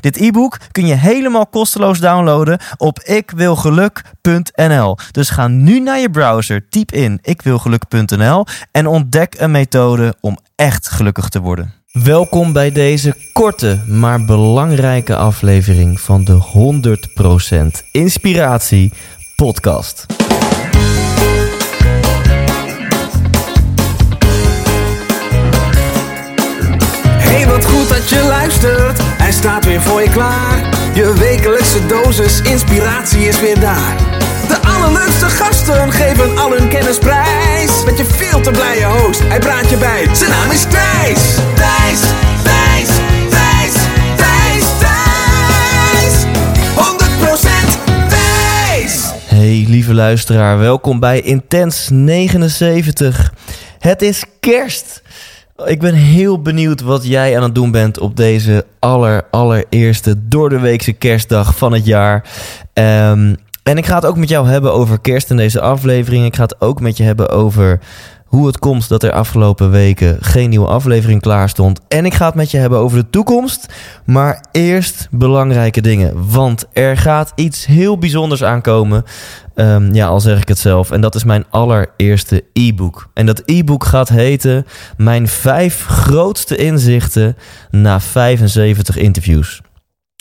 Dit e-book kun je helemaal kosteloos downloaden op ikwilgeluk.nl. Dus ga nu naar je browser, typ in ikwilgeluk.nl en ontdek een methode om echt gelukkig te worden. Welkom bij deze korte, maar belangrijke aflevering van de 100% Inspiratie podcast. Klaar. Je wekelijkse dosis inspiratie is weer daar. De allerleukste gasten geven al hun kennis prijs. Met je veel te blije host, hij praat je bij. Zijn naam is Thijs. Thijs, Thijs, Thijs, Thijs, Thijs. 100% Thijs. Hey lieve luisteraar, welkom bij Intens 79. Het is kerst. Ik ben heel benieuwd wat jij aan het doen bent op deze aller, allereerste doordeweekse kerstdag van het jaar. Ehm, en ik ga het ook met jou hebben over kerst in deze aflevering. Ik ga het ook met je hebben over hoe het komt dat er afgelopen weken geen nieuwe aflevering klaar stond. En ik ga het met je hebben over de toekomst. Maar eerst belangrijke dingen. Want er gaat iets heel bijzonders aankomen. Ehm, ja, al zeg ik het zelf. En dat is mijn allereerste e-book. En dat e-book gaat heten Mijn vijf grootste inzichten na 75 interviews.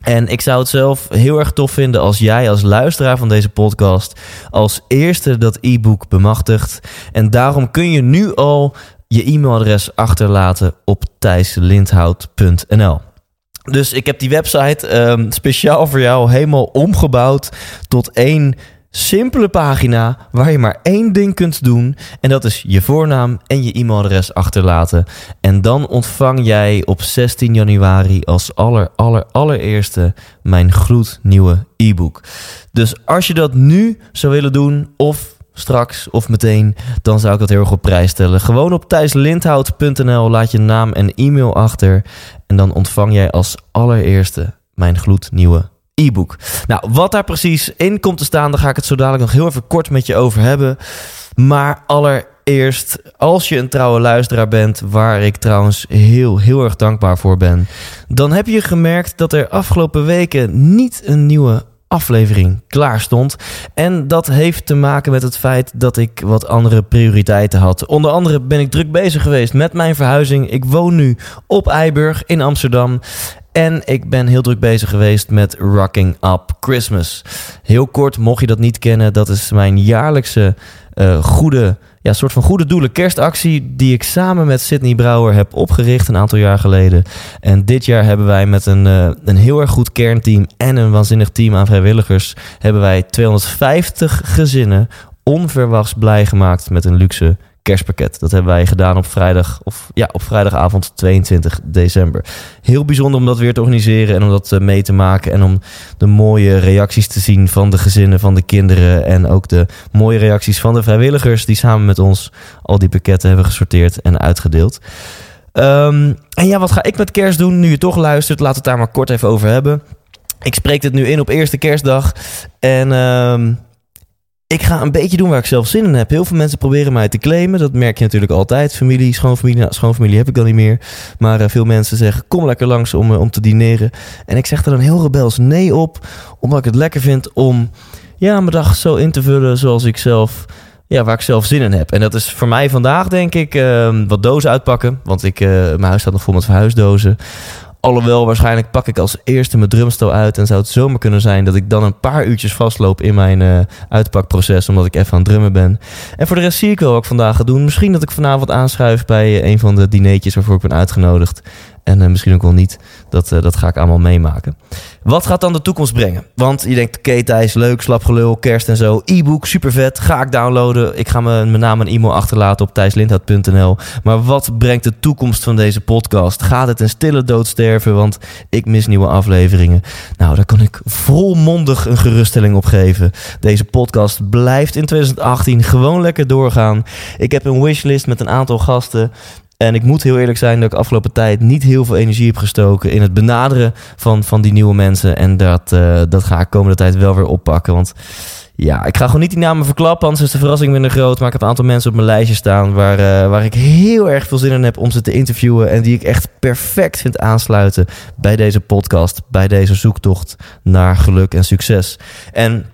En ik zou het zelf heel erg tof vinden als jij als luisteraar van deze podcast als eerste dat e-book bemachtigt. En daarom kun je nu al je e-mailadres achterlaten op thijslindhout.nl. Dus ik heb die website ehm, speciaal voor jou helemaal omgebouwd tot één simpele pagina waar je maar één ding kunt doen. En dat is je voornaam en je e-mailadres achterlaten. En dan ontvang jij op 16 januari als aller, aller, allereerste mijn gloednieuwe e-book. Dus als je dat nu zou willen doen of straks of meteen, dan zou ik dat heel erg op prijs stellen. Gewoon op thijslindhout.nl laat je naam en e-mail achter. En dan ontvang jij als allereerste mijn gloednieuwe e-book. Nou, wat daar precies in komt te staan, daar ga ik het zo dadelijk nog heel even kort met je over hebben. Maar allereerst, als je een trouwe luisteraar bent, waar ik trouwens heel, heel erg dankbaar voor ben, dan heb je gemerkt dat er afgelopen weken niet een nieuwe aflevering klaar stond. En dat heeft te maken met het feit dat ik wat andere prioriteiten had. Onder andere ben ik druk bezig geweest met mijn verhuizing. Ik woon nu op Eiburg in Amsterdam. En ik ben heel druk bezig geweest met Rocking Up Christmas. Heel kort, mocht je dat niet kennen, dat is mijn jaarlijkse uh, goede, ja, soort van goede doelen kerstactie die ik samen met Sydney Brouwer heb opgericht een aantal jaar geleden. En dit jaar hebben wij met een, uh, een heel erg goed kernteam en een waanzinnig team aan vrijwilligers hebben wij 250 gezinnen onverwachts blij gemaakt met een luxe kerstpakket. Dat hebben wij gedaan op vrijdag of ja, op vrijdagavond 22 december. Heel bijzonder om dat weer te organiseren en om dat eh, mee te maken en om de mooie reacties te zien van de gezinnen, van de kinderen en ook de mooie reacties van de vrijwilligers die samen met ons al die pakketten hebben gesorteerd en uitgedeeld. Um, en ja, wat ga ik met kerst doen? Nu je toch luistert, laat het daar maar kort even over hebben. Ik spreek dit nu in op eerste kerstdag en um, ik ga een beetje doen waar ik zelf zin in heb. Heel veel mensen proberen mij te claimen. Dat merk je natuurlijk altijd. Familie, schoonfamilie. Nou, schoonfamilie heb ik dan niet meer. Maar uh, veel mensen zeggen: kom lekker langs om, uh, om te dineren. En ik zeg er dan heel rebels nee op. Omdat ik het lekker vind om ja, mijn dag zo in te vullen zoals ik zelf. Ja, waar ik zelf zin in heb. En dat is voor mij vandaag, denk ik, uh, wat dozen uitpakken. Want ik, mijn huis staat nog vol met verhuisdozen. Alhoewel, waarschijnlijk pak ik als eerste mijn drumstel uit. En zou het zomaar kunnen zijn dat ik dan een paar uurtjes vastloop in mijn uh, uitpakproces. Omdat ik even aan het drummen ben. En voor de rest zie ik wel wat ik vandaag ga doen. Misschien dat ik vanavond aanschuif bij een van de dineetjes waarvoor ik ben uitgenodigd. En eh, misschien ook wel niet. Dat, eh, dat ga ik allemaal meemaken. Wat gaat dan de toekomst brengen? Want je denkt, oké Thijs, leuk, slapgelul, kerst en zo. E-book, super vet, ga ik downloaden. Ik ga me, mijn naam en e-mail achterlaten op thijslindhout.nl. Maar wat brengt de toekomst van deze podcast? Gaat het een stille dood sterven? Want ik mis nieuwe afleveringen. Nou, daar kan ik volmondig een geruststelling op geven. Deze podcast blijft in 2018 gewoon lekker doorgaan. Ik heb een wishlist met een aantal gasten. En ik moet heel eerlijk zijn dat ik afgelopen tijd niet heel veel energie heb gestoken in het benaderen van, van die nieuwe mensen. En dat, uh, dat ga ik komende tijd wel weer oppakken. Want ja, ik ga gewoon niet die namen verklappen, anders is de verrassing minder groot. Maar ik heb een aantal mensen op mijn lijstje staan waar, uh, waar ik heel erg veel zin in heb om ze te interviewen. En die ik echt perfect vind aansluiten bij deze podcast, bij deze zoektocht naar geluk en succes. En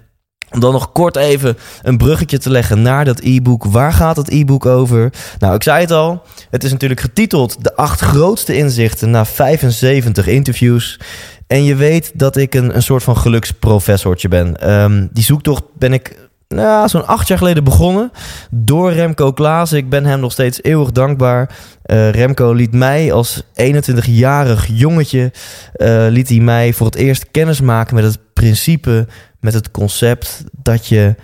om dan nog kort even een bruggetje te leggen naar dat e-book. Waar gaat het e-book over? Nou, ik zei het al. Het is natuurlijk getiteld De acht grootste inzichten na 75 interviews. En je weet dat ik een, een soort van geluksprofessortje ben. Um, die zoektocht ben ik nou, zo'n acht jaar geleden begonnen door Remco Klaas. Ik ben hem nog steeds eeuwig dankbaar. Uh, Remco liet mij als 21-jarig jongetje... Uh, liet hij mij voor het eerst kennis maken met het principe... met het concept dat je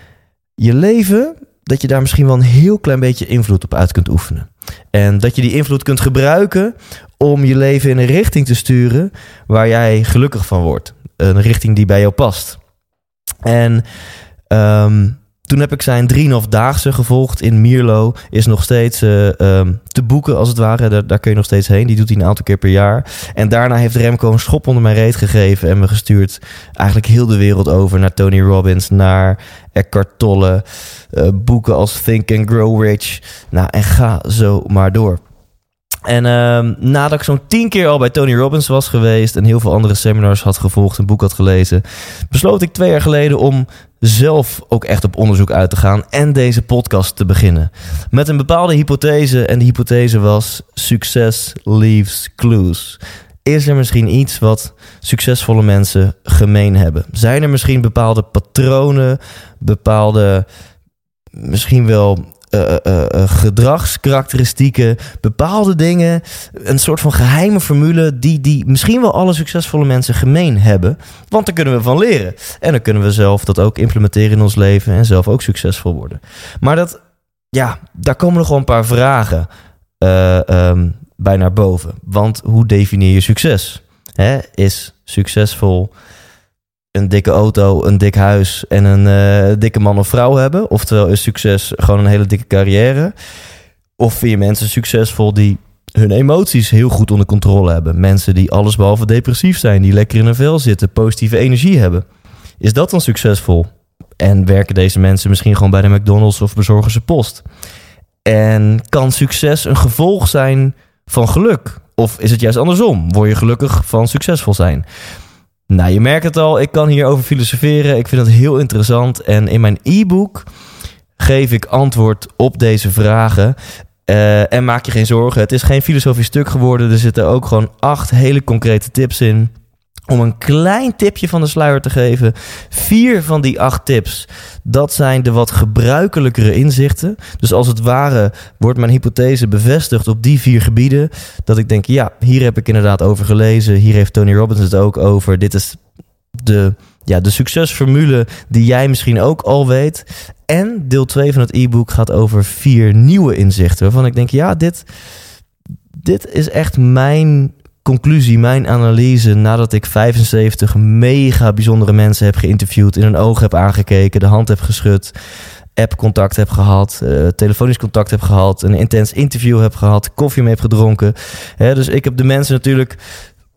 je leven... dat je daar misschien wel een heel klein beetje invloed op uit kunt oefenen. En dat je die invloed kunt gebruiken om je leven in een richting te sturen... waar jij gelukkig van wordt. Een richting die bij jou past. En... Um, toen heb ik zijn 3,5-daagse gevolgd in Mierlo. Is nog steeds uh, um, te boeken, als het ware. Daar, daar, kun je nog steeds heen. Die doet hij een aantal keer per jaar. En daarna heeft Remco een schop onder mijn reet gegeven. En me gestuurd eigenlijk heel de wereld over. Naar Tony Robbins, naar Eckhart Tolle. Uh, boeken als Think and Grow Rich. Nou, en ga zo maar door. En uh, nadat ik zo'n tien keer al bij Tony Robbins was geweest en heel veel andere seminars had gevolgd, een boek had gelezen, besloot ik twee jaar geleden om zelf ook echt op onderzoek uit te gaan en deze podcast te beginnen. Met een bepaalde hypothese en die hypothese was success leaves clues. Is er misschien iets wat succesvolle mensen gemeen hebben? Zijn er misschien bepaalde patronen, bepaalde misschien wel uh, uh, gedragskarakteristieken, bepaalde dingen, een soort van geheime formule die, die misschien wel alle succesvolle mensen gemeen hebben. Want daar kunnen we van leren. En dan kunnen we zelf dat ook implementeren in ons leven en zelf ook succesvol worden. Maar dat, ja, daar komen nog wel een paar vragen um, bij naar boven. Want hoe definieer je succes? Hè? Is succesvol een dikke auto, een dik huis en een uh, dikke man of vrouw hebben? Oftewel is succes gewoon een hele dikke carrière? Of vind je mensen succesvol die hun emoties heel goed onder controle hebben? Mensen die alles behalve depressief zijn, die lekker in een vel zitten, positieve energie hebben. Is dat dan succesvol? En werken deze mensen misschien gewoon bij de McDonald's of bezorgen ze post? En kan succes een gevolg zijn van geluk? Of is het juist andersom? Word je gelukkig van succesvol zijn? Nou, je merkt het al, ik kan hierover filosoferen. Ik vind het heel interessant. En in mijn e-book geef ik antwoord op deze vragen. Uh, en maak je geen zorgen, het is geen filosofisch stuk geworden. Er zitten ook gewoon acht hele concrete tips in. Om een klein tipje van de sluier te geven. Vier van die acht tips, dat zijn de wat gebruikelijkere inzichten. Dus als het ware wordt mijn hypothese bevestigd op die vier gebieden. Dat ik denk, ja, hier heb ik inderdaad over gelezen. Hier heeft Tony Robbins het ook over. Dit is de, ja, de succesformule die jij misschien ook al weet. En deel 2 van het e-book gaat over vier nieuwe inzichten. Waarvan ik denk, ja, dit, dit is echt mijn conclusie, mijn analyse, nadat ik 75 mega bijzondere mensen heb geïnterviewd, in hun ogen heb aangekeken, de hand heb geschud, app-contact heb gehad, uh, telefonisch contact heb gehad, een intens interview heb gehad, koffie mee heb gedronken. Hè, dus ik heb de mensen natuurlijk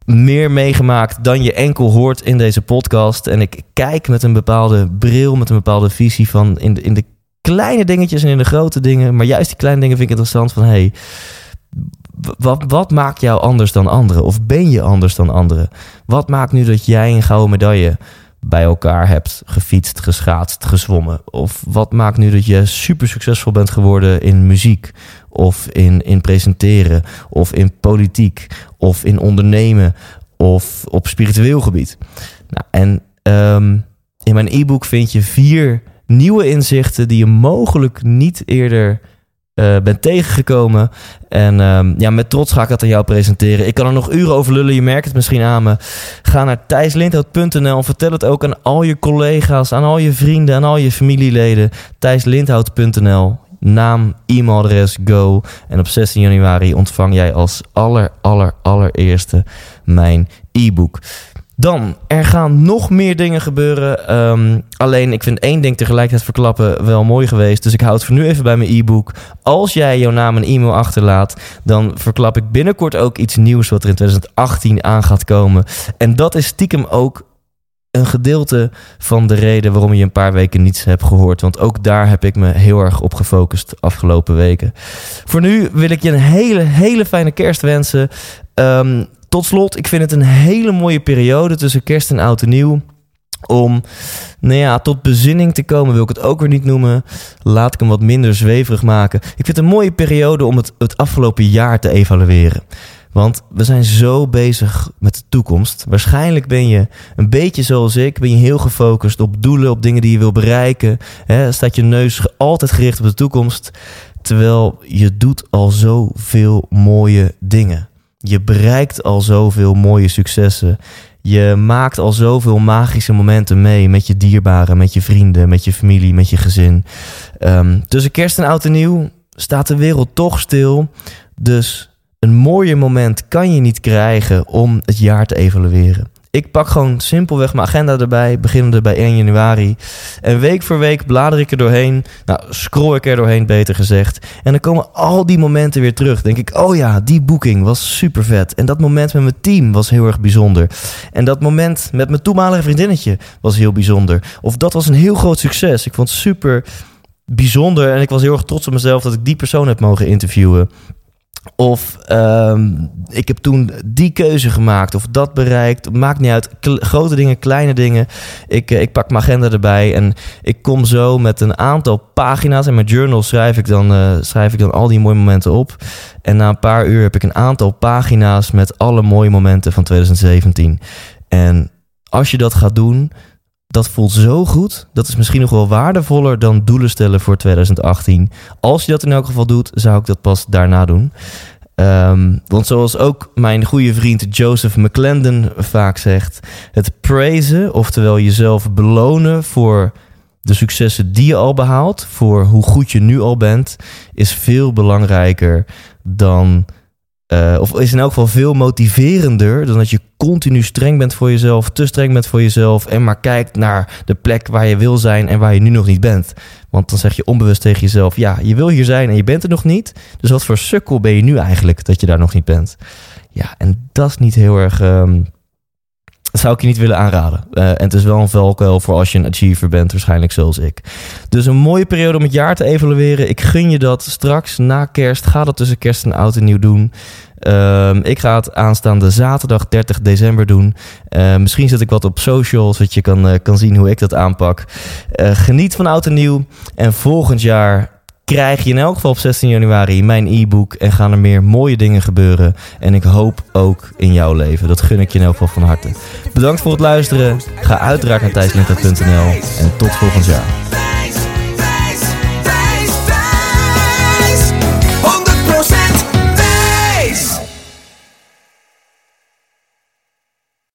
meer meegemaakt dan je enkel hoort in deze podcast. En ik kijk met een bepaalde bril, met een bepaalde visie van in de, in de kleine dingetjes en in de grote dingen. Maar juist die kleine dingen vind ik interessant van hey, wat, wat maakt jou anders dan anderen? Of ben je anders dan anderen? Wat maakt nu dat jij een gouden medaille bij elkaar hebt gefietst, geschaatst, gezwommen? Of wat maakt nu dat je super succesvol bent geworden in muziek? Of in, in presenteren? Of in politiek? Of in ondernemen? Of op spiritueel gebied? Nou, en um, in mijn e-book vind je vier nieuwe inzichten die je mogelijk niet eerder uh, ben tegengekomen. En um, ja, met trots ga ik dat aan jou presenteren. Ik kan er nog uren over lullen, je merkt het misschien aan me. Ga naar thijslindhout.nl. Vertel het ook aan al je collega's, aan al je vrienden, aan al je familieleden. thijslindhout.nl. Naam, e-mailadres, go. En op 16 januari ontvang jij als aller, aller, allereerste mijn e-book. Dan, er gaan nog meer dingen gebeuren. Um, alleen, ik vind één ding tegelijkertijd verklappen wel mooi geweest. Dus ik houd voor nu even bij mijn e-book. Als jij jouw naam en e-mail achterlaat, dan verklap ik binnenkort ook iets nieuws wat er in 2018 aan gaat komen. En dat is stiekem ook een gedeelte van de reden waarom je een paar weken niets hebt gehoord. Want ook daar heb ik me heel erg op gefocust de afgelopen weken. Voor nu wil ik je een hele, hele fijne kerst wensen. Um, tot slot, ik vind het een hele mooie periode tussen kerst en oud en nieuw. Om nou ja, tot bezinning te komen, wil ik het ook weer niet noemen. Laat ik hem wat minder zweverig maken. Ik vind het een mooie periode om het, het afgelopen jaar te evalueren. Want we zijn zo bezig met de toekomst. Waarschijnlijk ben je een beetje zoals ik. Ben je heel gefocust op doelen, op dingen die je wil bereiken. Staat je neus altijd gericht op de toekomst. Terwijl je doet al zoveel mooie dingen. Je bereikt al zoveel mooie successen. Je maakt al zoveel magische momenten mee met je dierbaren, met je vrienden, met je familie, met je gezin. Um, tussen kerst en oud en nieuw staat de wereld toch stil. Dus een mooier moment kan je niet krijgen om het jaar te evalueren. Ik pak gewoon simpelweg mijn agenda erbij, beginnende bij 1 januari. En week voor week blader ik er doorheen. Nou, scroll ik er doorheen, beter gezegd. En dan komen al die momenten weer terug. Denk ik, oh ja, die boeking was super vet. En dat moment met mijn team was heel erg bijzonder. En dat moment met mijn toenmalige vriendinnetje was heel bijzonder. Of dat was een heel groot succes. Ik vond het super bijzonder. En ik was heel erg trots op mezelf dat ik die persoon heb mogen interviewen. Of um, ik heb toen die keuze gemaakt of dat bereikt. Maakt niet uit. grote dingen, kleine dingen. Ik, eh, ik pak mijn agenda erbij en ik kom zo met een aantal pagina's. In mijn journal schrijf ik, dan, uh, schrijf ik dan al die mooie momenten op. En na een paar uur heb ik een aantal pagina's met alle mooie momenten van 2017. En als je dat gaat doen, dat voelt zo goed. Dat is misschien nog wel waardevoller dan doelen stellen voor 2018. Als je dat in elk geval doet, zou ik dat pas daarna doen. Um, want zoals ook mijn goede vriend Joseph McClendon vaak zegt: het praisen, oftewel jezelf belonen voor de successen die je al behaalt, voor hoe goed je nu al bent, is veel belangrijker dan uh, of is in elk geval veel motiverender dan dat je continu streng bent voor jezelf, te streng bent voor jezelf en maar kijkt naar de plek waar je wil zijn en waar je nu nog niet bent. Want dan zeg je onbewust tegen jezelf: ja, je wil hier zijn en je bent er nog niet. Dus wat voor sukkel ben je nu eigenlijk dat je daar nog niet bent? Ja, en dat is niet heel erg. Um, dat zou ik je niet willen aanraden. Uh, en het is wel een valkuil voor als je een achiever bent, waarschijnlijk zoals ik. Dus een mooie periode om het jaar te evalueren. Ik gun je dat straks na kerst. Ga dat tussen kerst en oud en nieuw doen. Uh, ik ga het aanstaande zaterdag 30 december doen. Uh, misschien zet ik wat op social, zodat je kan, uh, kan zien hoe ik dat aanpak. geniet van oud en nieuw. En volgend jaar krijg je in elk geval op 16 januari mijn e-book en gaan er meer mooie dingen gebeuren. En ik hoop ook in jouw leven. Dat gun ik je in elk geval van harte. Bedankt voor het luisteren. Ga uiteraard naar thijslenter.nl en tot volgend jaar.